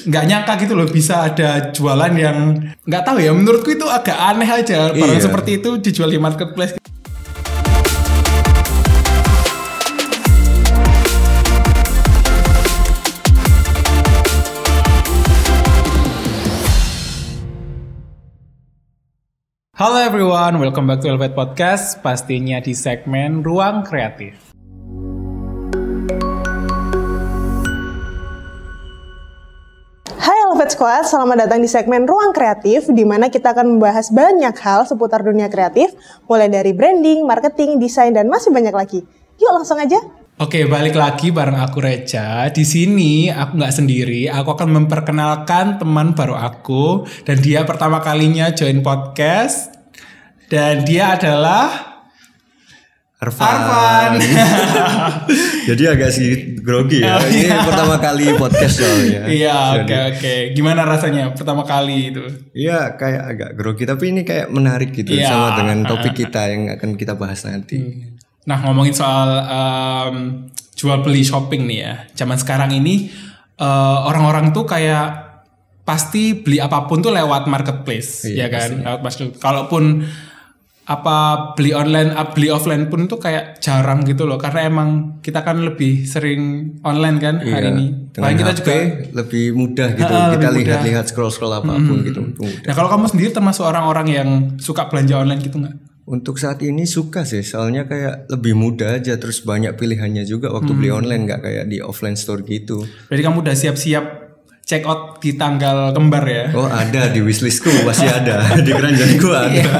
nggak nyangka gitu loh bisa ada jualan yang nggak tahu ya menurutku itu agak aneh aja barang Iya. seperti itu dijual di marketplace. Halo everyone, welcome back to Elevate Podcast, pastinya di segmen Ruang Kreatif. Elevate Squad, selamat datang di segmen Ruang Kreatif di mana kita akan membahas banyak hal seputar dunia kreatif, mulai dari branding, marketing, desain dan masih banyak lagi. Yuk langsung aja. Oke, balik lagi bareng aku Reja. Di sini aku nggak sendiri, aku akan memperkenalkan teman baru aku dan dia pertama kalinya join podcast dan dia adalah Arfan. Arfan. Jadi agak sedikit grogi ya. Oh, Ini iya. pertama kali podcast soalnya. Iya, oke oke. Gimana rasanya pertama kali itu? Iya kayak agak grogi tapi ini kayak menarik gitu Iya. sama dengan topik kita yang akan kita bahas nanti. Nah, ngomongin soal em, jual beli shopping nih ya. Zaman sekarang ini eh, orang-orang tuh kayak pasti beli apa pun tuh lewat marketplace, ya Iya, kan? Lewat marketplace. Kalaupun apa beli online, ah, beli offline pun tuh kayak jarang gitu loh. Karena emang kita kan lebih sering online kan hari Iya, ini. Dengan kita HP juga lebih mudah gitu. Ah, kita lihat-lihat scroll-scroll apa pun gitu. Mudah. Nah, kalau kamu sendiri termasuk orang-orang yang suka belanja online gitu nggak? Untuk saat ini suka sih, soalnya kayak lebih mudah aja, terus banyak pilihannya juga waktu beli Hmm. online nggak kayak di offline store gitu. Berarti kamu udah siap-siap check out di tanggal kembar ya? Oh ada di wishlistku masih ada di keranjangku ada.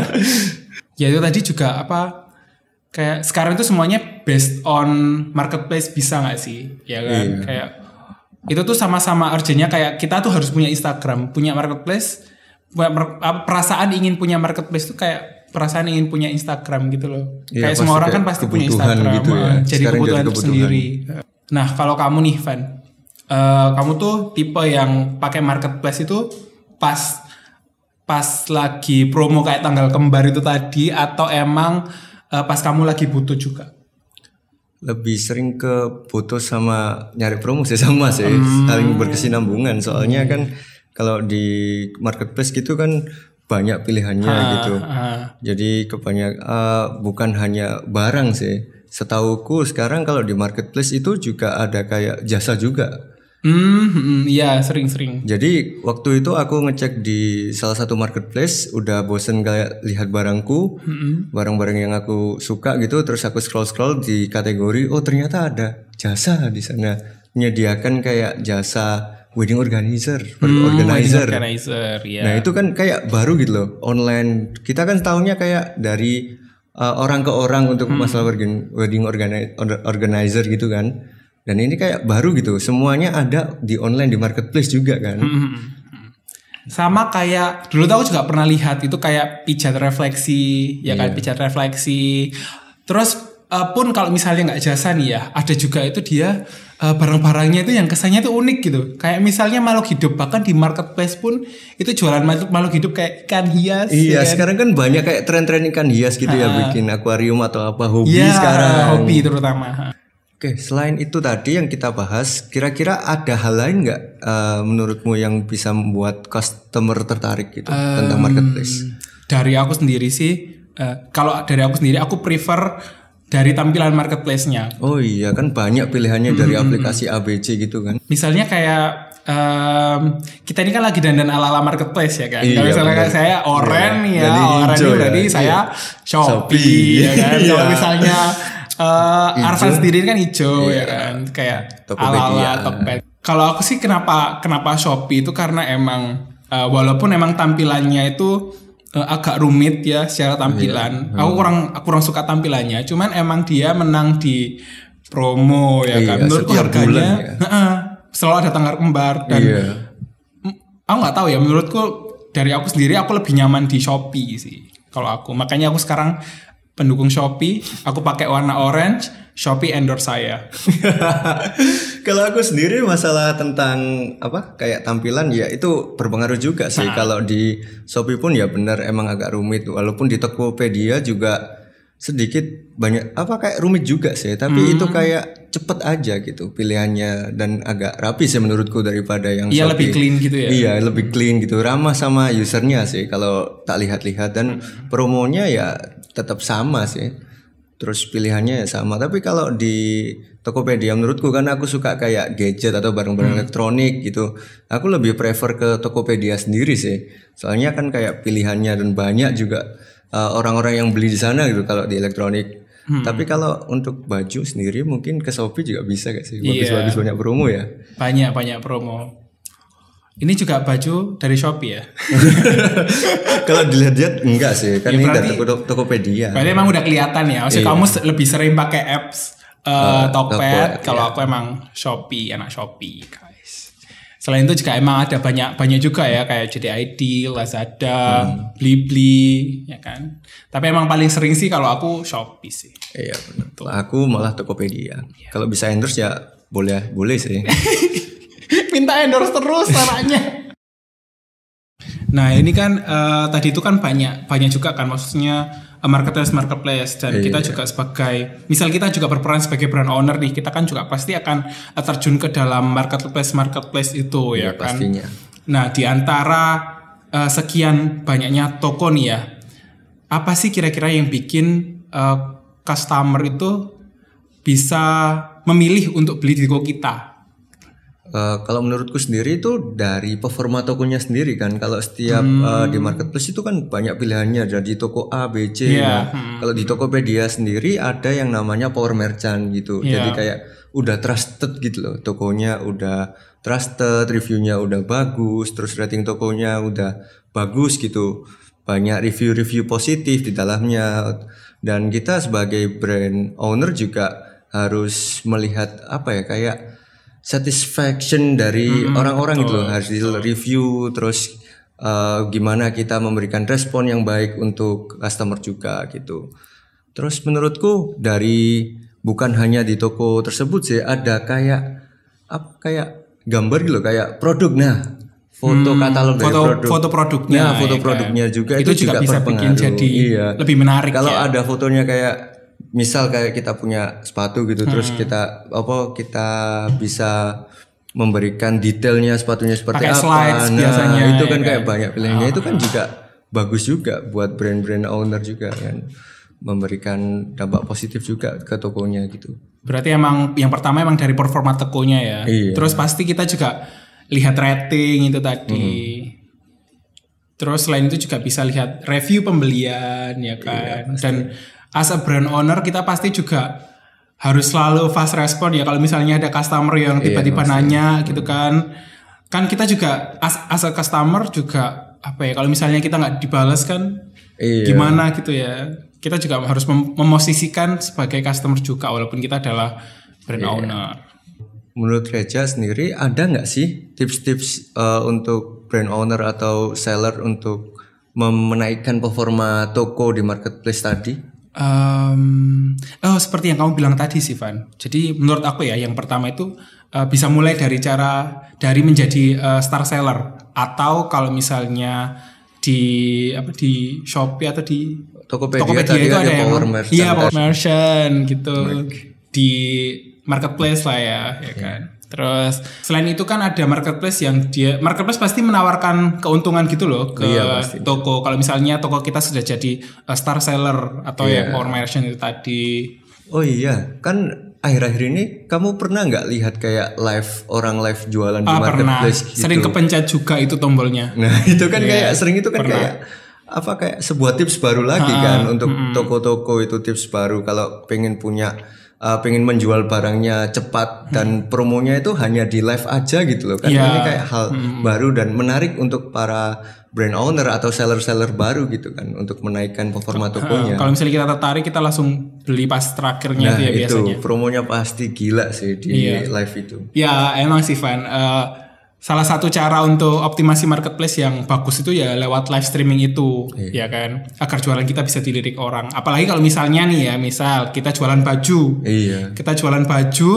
Ya itu tadi juga apa kayak sekarang itu semuanya based on marketplace bisa nggak sih ya kan Iya. kayak itu tuh sama-sama urgentnya kayak kita tuh harus punya Instagram punya marketplace perasaan ingin punya marketplace tuh kayak perasaan ingin punya Instagram gitu loh Iya, kayak semua orang kan kayak pasti punya kebutuhan Instagram gitu ya. eh, jadi Sekarang jadi kebutuhan, kebutuhan. sendiri nah kalau kamu nih Van eh, kamu tuh tipe yang pakai marketplace itu pas pas lagi promo kayak tanggal kembar itu tadi atau emang eh, pas kamu lagi butuh juga? lebih sering ke foto sama nyari promo sih sama sih. Saling berkesinambungan. Soalnya kan kalau di marketplace gitu kan banyak pilihannya gitu. Ah, jadi kebanyak eh, bukan hanya barang sih. Setauku sekarang kalau di marketplace itu juga ada kayak jasa juga hmm, hmm, iya sering-sering. jadi waktu itu aku ngecek di salah satu marketplace udah bosen kayak lihat barangku barang-barang yang aku suka gitu terus aku scroll scroll di kategori oh ternyata ada jasa di sana. Menyediakan kayak jasa wedding organizer organizer. Organizer, ya. nah itu kan kayak baru gitu loh online. Kita kan tahunya kayak dari uh, orang ke orang untuk masalah wedding wedding organi- or- organizer gitu kan dan ini kayak baru gitu semuanya ada di online di marketplace juga kan Sama kayak dulu tuh aku juga pernah lihat itu kayak pijat refleksi, ya kan pijat refleksi. Terus eh, pun kalau misalnya nggak jasa nih ya, ada juga itu dia eh, barang-barangnya itu yang kesannya itu unik gitu. Kayak misalnya makhluk hidup bahkan di marketplace pun itu jualan makhluk makhluk hidup kayak ikan hias. iya ya kan? sekarang kan banyak kayak tren-tren ikan hias gitu ya bikin akuarium atau apa hobi Iya, sekarang hobi terutama. Oke, selain itu tadi yang kita bahas, kira-kira ada hal lain nggak eh, menurutmu yang bisa membuat customer tertarik gitu tentang marketplace? Dari aku sendiri sih, eh, kalau dari aku sendiri aku prefer dari tampilan marketplace-nya. Oh iya kan banyak pilihannya dari aplikasi ABC gitu kan? Misalnya kayak em, kita ini kan lagi dandan ala-ala marketplace ya kan. Iya, Kalau misalnya benar. saya oren Iya, ya, jadi oren ini ya. berarti saya Iya. Shopee, Shopee. ya kan. Kalau Iya. misalnya Arfan Hijau. sendiri kan hijau ya Iya. kan, kayak Tokopedia. ala-ala Tokped. Kalau aku sih kenapa kenapa Shopee itu karena emang eh, walaupun emang tampilannya itu eh, agak rumit ya secara tampilan. Hmm. Aku kurang aku kurang suka tampilannya. Cuman emang dia menang di promo ya Iya, kan. Menurutku harganya bulan ya. heeh, selalu ada tanggal kembar dan mm, aku nggak tahu ya. Menurutku dari aku sendiri aku lebih nyaman di Shopee sih. Kalau aku makanya aku sekarang pendukung Shopee. Aku pakai warna orange. Shopee endorse saya. Kalau aku sendiri masalah tentang apa kayak tampilan ya itu berpengaruh juga sih. Kalau di Shopee pun ya benar emang agak rumit. Walaupun di Tokopedia juga sedikit banyak apa kayak rumit juga sih tapi itu kayak cepet aja gitu pilihannya dan agak rapi sih menurutku daripada yang Iya lebih clean gitu ya. Iya lebih clean gitu ramah sama usernya sih kalau tak lihat-lihat dan promonya ya tetap sama sih. Terus pilihannya ya sama. Tapi kalau di Tokopedia menurutku kan aku suka kayak gadget atau barang-barang elektronik gitu. Aku lebih prefer ke Tokopedia sendiri sih. Soalnya kan kayak pilihannya dan banyak juga uh, orang-orang yang beli di sana gitu kalau di elektronik. Tapi kalau untuk baju sendiri mungkin ke Shopee juga bisa gak sih? Bagus-bagus banyak promo ya. Banyak banyak promo. Ini juga baju dari Shopee ya. kalau dilihat-lihat enggak sih kan Ya, ini dari Toko- Tokopedia Berarti emang udah kelihatan ya. Maksudnya kamu lebih sering pakai apps uh, Tokped. Tokped, Kalau aku emang Shopee, anak Shopee, guys. Selain itu juga emang ada banyak banyak juga ya kayak JDID, Lazada, Blibli, ya kan. Tapi emang paling sering sih kalau aku Shopee sih. Iya benar. Aku malah Tokopedia. Kalau bisa endorse ya boleh boleh sih. Minta endorse terus caranya. Nah ini kan eh, tadi itu kan banyak banyak juga kan maksudnya eh, marketplace marketplace dan kita juga sebagai misal kita juga berperan sebagai brand owner nih kita kan juga pasti akan eh, terjun ke dalam marketplace marketplace itu ya kan. pastinya. Nah di antara eh, sekian banyaknya toko nih ya apa sih kira-kira yang bikin eh, customer itu bisa memilih untuk beli di toko kita? Eh, kalau menurutku sendiri itu dari performa tokonya sendiri kan. Kalau setiap eh, di marketplace itu kan banyak pilihannya dari toko A, B, C. Iya, Nah, Kalau di Tokopedia sendiri ada yang namanya power merchant gitu. Iya. Jadi kayak udah trusted gitu loh. Tokonya udah trusted, reviewnya udah bagus, terus rating tokonya udah bagus gitu. Banyak review-review positif di dalamnya. Dan kita sebagai brand owner juga harus melihat apa ya kayak satisfaction dari orang-orang gitu loh hasil review terus uh, gimana kita memberikan respon yang baik untuk customer juga gitu. Terus menurutku dari bukan hanya di toko tersebut sih ada kayak apa kayak gambar gitu loh kayak produk nah foto katalog dari foto produk. foto produknya Nah, foto ya kan? produknya juga itu, itu, juga, bisa bikin jadi Iya. lebih menarik Kalau ya. ada fotonya kayak misal kayak kita punya sepatu gitu Hmm. terus kita apa kita bisa memberikan detailnya sepatunya seperti Pakai apa. slides nah, biasanya, itu ya kan kayak kan? banyak pilihannya itu kan juga bagus juga buat brand-brand owner juga kan memberikan dampak positif juga ke tokonya gitu. Berarti emang yang pertama emang dari performa tokonya ya. Iya. Terus pasti kita juga lihat rating itu tadi. Terus selain itu juga bisa lihat review pembelian ya kan. Dan as a brand owner kita pasti juga harus selalu fast respon ya kalau misalnya ada customer yang tiba-tiba nanya gitu kan. Kan kita juga as, as a customer juga apa ya kalau misalnya kita nggak dibalas kan Iya. gimana gitu ya. Kita juga harus mem- memosisikan sebagai customer juga walaupun kita adalah brand owner. Menurut Reja sendiri ada nggak sih tips-tips uh, untuk brand owner atau seller untuk menaikkan performa toko di marketplace tadi? Um, oh seperti yang kamu bilang tadi sih Van. Jadi menurut aku ya yang pertama itu uh, bisa mulai dari cara dari menjadi uh, star seller atau kalau misalnya di apa di Shopee atau di Tokopedia tadi ada yang- power merchant. Iya power merchant gitu di marketplace lah ya, ya kan. Terus selain itu kan ada marketplace yang dia marketplace pasti menawarkan keuntungan gitu loh ke Iya, pasti. toko. Kalau misalnya toko kita sudah jadi uh, star seller atau Iya. yang power merchant itu tadi. Oh iya, kan akhir-akhir ini kamu pernah nggak lihat kayak live orang live jualan di Ah pernah. marketplace gitu? Sering kepencet juga itu tombolnya. Nah itu kan Iya, kayak sering itu kan pernah. kayak apa kayak sebuah tips baru lagi kan untuk toko-toko itu tips baru kalau pengen punya uh, pengen menjual barangnya cepat dan promonya itu hanya di live aja gitu loh kan Iya. ini kayak hal baru dan menarik untuk para brand owner atau seller-seller baru gitu kan untuk menaikkan performa tokonya. Kalau misalnya kita tertarik kita langsung beli pas terakhirnya Nah itu ya itu biasanya. promonya pasti gila sih di Iya. live itu. Ya emang sih Van. Eh, salah satu cara untuk optimasi marketplace yang bagus itu ya lewat live streaming itu, ya kan, agar jualan kita bisa dilirik orang. Apalagi kalau misalnya nih ya, misal kita jualan baju, Iya. kita jualan baju,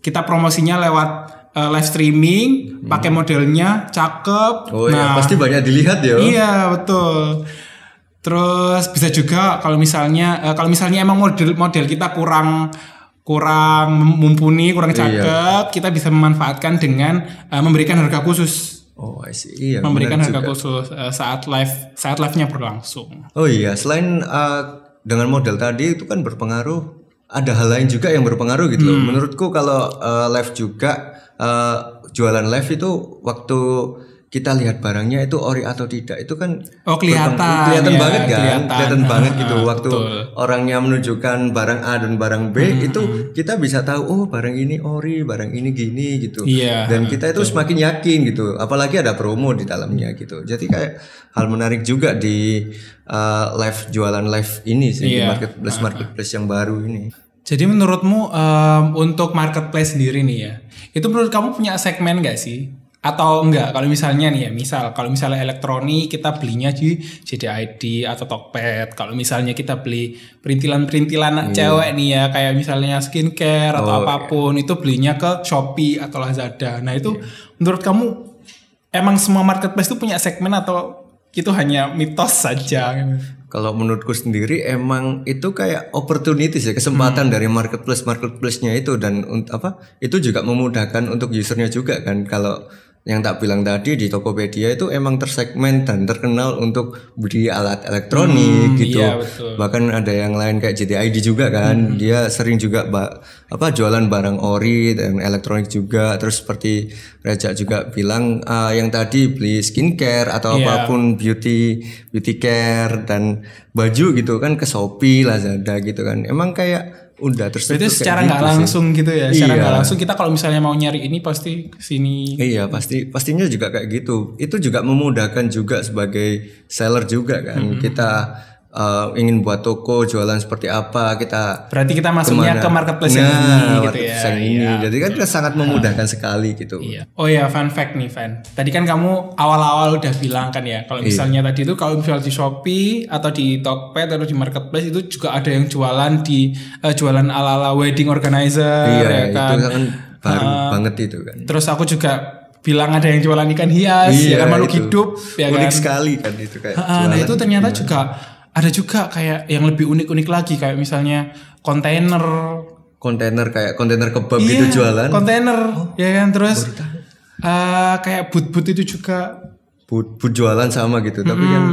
kita promosinya lewat eh, live streaming, pakai modelnya cakep. Oh iya pasti banyak dilihat ya. Iya betul. Terus bisa juga kalau misalnya eh, kalau misalnya emang model model kita kurang kurang mumpuni, kurang cakep, kita bisa memanfaatkan dengan eh, memberikan harga khusus. Oh, I see. Iya, memberikan harga juga. khusus eh, saat live saat live-nya berlangsung. Oh iya, selain uh, dengan model tadi itu kan berpengaruh, ada hal lain juga yang berpengaruh gitu Hmm. loh. Menurutku kalau uh, live juga uh, jualan live itu waktu kita lihat barangnya itu ori atau tidak itu kan Oh, kelihatan, kelihatan ya, banget kan, kelihatan. kelihatan banget Ah, gitu. ah, Waktu betul. Hmm, orangnya menunjukkan barang A dan barang B itu kita bisa tahu oh barang ini ori, barang ini gini gitu. Iya, Dan kita itu semakin yakin gitu. Apalagi ada promo di dalamnya gitu. Jadi kayak hal menarik juga di uh, live jualan live ini sih di Iya. marketplace marketplace yang baru ini. Jadi menurutmu em, untuk marketplace sendiri nih ya, itu menurut kamu punya segmen gak sih? Atau enggak? Kalau misalnya nih ya, misal kalau misalnya elektronik kita belinya di JDID atau Tokped. Kalau misalnya kita beli perintilan-perintilan anak cewek nih ya, kayak misalnya skincare atau apa pun, itu belinya ke Shopee atau Lazada. Nah itu menurut kamu emang semua marketplace itu punya segmen atau itu hanya mitos saja? Kalau menurutku sendiri emang itu kayak opportunities ya kesempatan dari marketplace marketplace-nya itu dan apa itu juga memudahkan untuk usernya juga kan kalau yang tak bilang tadi di Tokopedia itu emang tersegmen dan terkenal untuk beli alat elektronik gitu. iya, betul. Bahkan ada yang lain kayak JDID juga kan. Dia sering juga ba- apa jualan barang ori dan elektronik juga. Terus seperti Reja juga bilang ah, yang tadi beli skincare atau Iya. apa pun beauty beauty care dan baju gitu kan ke Shopee, Lazada gitu kan. Emang kayak udah terstruktur Itu secara nggak gitu sih. langsung gitu ya, secara Iya. nggak langsung kita kalau misalnya mau nyari ini pasti sini. Iya pasti pastinya juga kayak gitu. Itu juga memudahkan juga sebagai seller juga kan. Kita uh, ingin buat toko jualan seperti apa kita Berarti kita masuknya ke mana. ke marketplace yang Nah, ini gitu ya. marketplace yang ini. Iya. Jadi kan sangat memudahkan sekali gitu. Iya. Oh ya, fun fact nih, Van. Tadi kan kamu awal-awal udah bilang kan ya, Iya. kalau misalnya tadi itu kalau misalnya di Shopee atau di Tokped atau di marketplace itu juga ada yang jualan di eh, jualan ala-ala wedding organizer Iya, ya kan. itu kan baru banget itu kan. Terus aku juga bilang ada yang jualan ikan hias, ya kan makhluk Iya, itu. hidup, ya Unik kan. sekali kan itu kayak. Ah, nah itu ternyata juga ada juga kayak yang lebih unik-unik lagi kayak misalnya kontainer. Kontainer kayak kontainer kebab Iya, gitu jualan. kontainer ya kan? Terus eh, kayak boot-boot itu juga. Bud, bud jualan sama gitu, tapi kan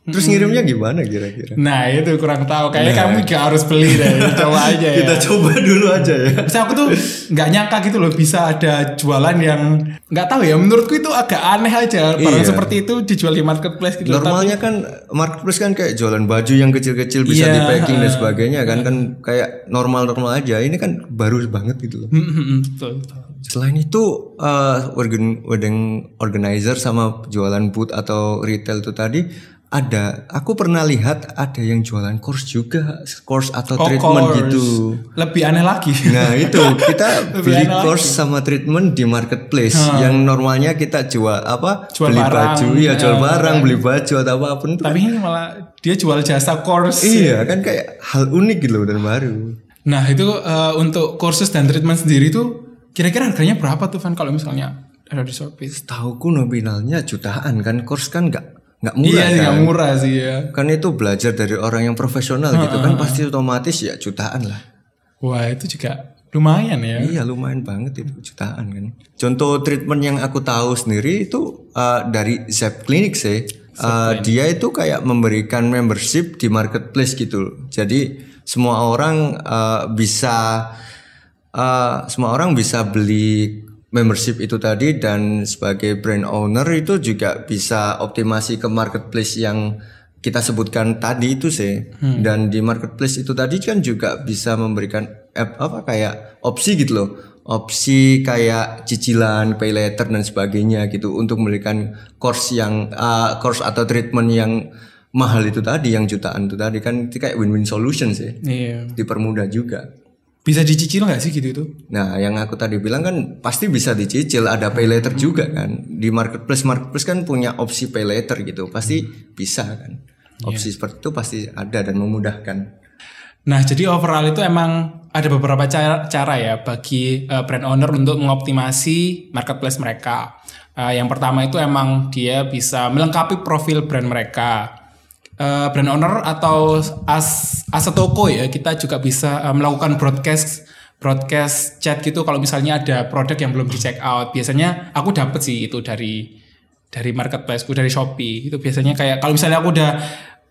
terus ngirimnya gimana kira-kira? nah itu kurang tahu kayaknya kamu gak harus beli deh coba aja ya Kita coba dulu aja ya. Terus aku tuh nggak nyangka gitu loh bisa ada jualan yang nggak tahu ya menurutku itu agak aneh aja barang Iya. seperti itu dijual di marketplace gitu. Normalnya kan marketplace kan kayak jualan baju yang kecil-kecil bisa Iya, di packing dan sebagainya kan kan kayak normal-normal aja. Ini kan baru banget gitu loh. Hmm, betul, betul. Selain itu uh, wedding, wedding organizer sama jualan booth atau retail itu tadi ada aku pernah lihat ada yang jualan course juga course atau Oh, treatment course. gitu. lebih aneh lagi. Nah itu. Kita beli enak lagi. course sama treatment di marketplace. Yang normalnya kita jual apa? Jual beli barang. baju ya jual Ya, barang beli baju atau apa pun itu tapi ini malah dia jual jasa course. Iya kan kayak hal unik gitu loh dan baru. nah itu eh, untuk kursus dan treatment sendiri tuh kira-kira harganya berapa tuh Van? Kalau misalnya ada di Shopee. Tahuku nominalnya jutaan kan? Course kan nggak nggak murah iya kan. nggak murah sih ya Kan itu belajar dari orang yang profesional gitu kan pasti otomatis ya jutaan lah. wah itu juga lumayan ya Iya lumayan banget itu jutaan kan. Contoh treatment yang aku tahu sendiri itu uh, dari Zep Clinic sih. Uh, dia itu kayak memberikan membership di marketplace gitu. Jadi semua orang uh, bisa uh, semua orang bisa beli membership itu tadi dan sebagai brand owner itu juga bisa optimasi ke marketplace yang kita sebutkan tadi itu sih. Dan di marketplace itu tadi kan juga bisa memberikan app apa kayak opsi gitu loh. Opsi kayak cicilan pay later dan sebagainya gitu untuk memberikan course yang uh, course atau treatment yang mahal itu tadi yang jutaan itu tadi kan itu kayak win-win solution sih. Iya. Dipermudah juga bisa dicicil nggak sih gitu itu Nah, yang aku tadi bilang kan pasti bisa dicicil, ada pay later juga kan. Di marketplace marketplace kan punya opsi pay later gitu, pasti bisa kan. Opsi seperti itu pasti ada dan memudahkan. Nah, jadi overall itu emang ada beberapa cara, cara ya bagi uh, brand owner untuk mengoptimasi marketplace mereka. Uh, yang pertama itu emang dia bisa melengkapi profil brand mereka. Uh, brand owner atau as as a toko ya kita juga bisa uh, melakukan broadcast broadcast chat gitu. Kalau misalnya ada produk yang belum di check out biasanya aku dapet sih itu dari dari marketplaceku dari Shopee. Itu biasanya kayak kalau misalnya aku udah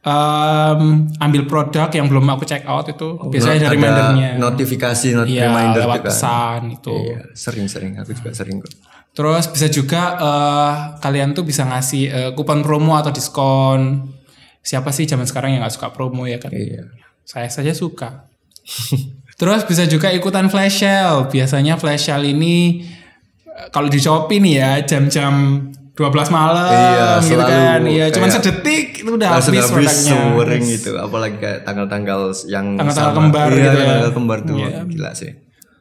um, ambil produk yang belum aku check out itu biasanya dari remindernya notifikasi not Iya, reminder lewat juga pesan itu. Iya, sering-sering. Aku juga sering kok. Terus bisa juga eh, kalian tuh bisa ngasih eh, kupon promo atau diskon. Siapa sih zaman sekarang yang nggak suka promo ya kan? iya Saya saja suka. Terus bisa juga ikutan flash sale. Biasanya flash sale ini eh, kalau di Shopee nih ya jam-jam 12 malam Iya, gitu kan. Iya, cuman sedetik itu udah habis produknya. sering gitu apalagi kayak tanggal-tanggal yang Tanggal-tanggal kembar iya, gitu ya. tanggal kembar tuh Iya. gila sih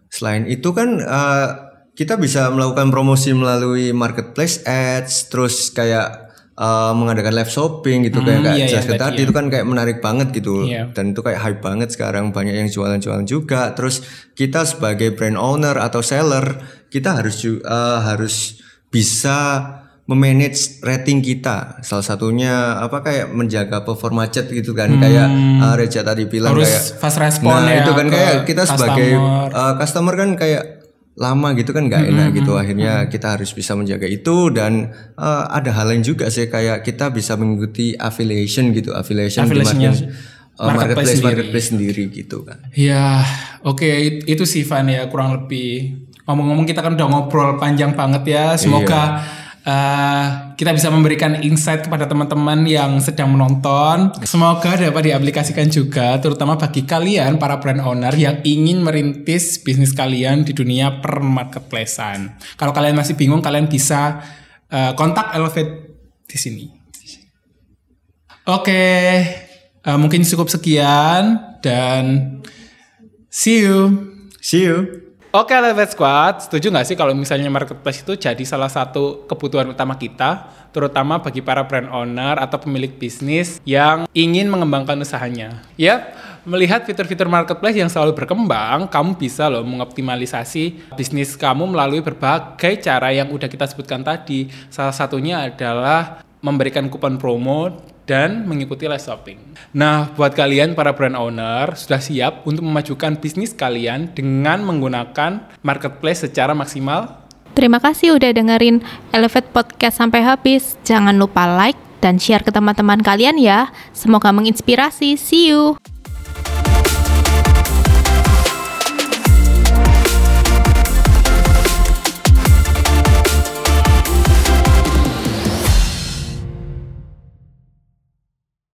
selain itu kan eh, kita bisa melakukan promosi melalui marketplace ads terus kayak eh, mengadakan live shopping gitu kayak kayak iya, iya, jelaskan tadi tadi itu kan kayak menarik banget gitu Iya. dan itu kayak hype banget sekarang banyak yang jualan-jualan juga terus kita sebagai brand owner atau seller kita harus eh, harus bisa memanage rating kita salah satunya apa kayak menjaga performa chat gitu kan kayak uh, Reja tadi bilang Hmm. Harus kayak fast respon nah ya itu kan kayak kita sebagai customer. uh, customer kan kayak lama gitu kan nggak Hmm, enak gitu akhirnya kita harus bisa menjaga itu dan uh, ada hal lain juga sih kayak kita bisa mengikuti affiliation gitu affiliation di market- uh, marketplace marketplace sendiri. marketplace sendiri gitu kan Ya, oke it- itu sih Van ya kurang lebih. Ngomong-ngomong kita kan udah ngobrol panjang banget ya. Semoga eh, kita bisa memberikan insight kepada teman-teman yang sedang menonton. Semoga dapat diaplikasikan juga terutama bagi kalian para brand owner yang ingin merintis bisnis kalian di dunia per marketplacean. Kalau kalian masih bingung kalian bisa eh, kontak Elevate di sini. Oke, eh, mungkin cukup sekian dan see you. see you Oke, Elevate Squad, setuju nggak sih kalau misalnya marketplace itu jadi salah satu kebutuhan utama kita, terutama bagi para brand owner atau pemilik bisnis yang ingin mengembangkan usahanya? Ya, melihat fitur-fitur marketplace yang selalu berkembang, kamu bisa loh mengoptimalisasi bisnis kamu melalui berbagai cara yang udah kita sebutkan tadi. Salah satunya adalah memberikan kupon promo dan mengikuti live shopping. Nah, buat kalian para brand owner sudah siap untuk memajukan bisnis kalian dengan menggunakan marketplace secara maksimal? Terima kasih udah dengerin Elevate Podcast sampai habis. Jangan lupa like dan share ke teman-teman kalian ya. Semoga menginspirasi. See you.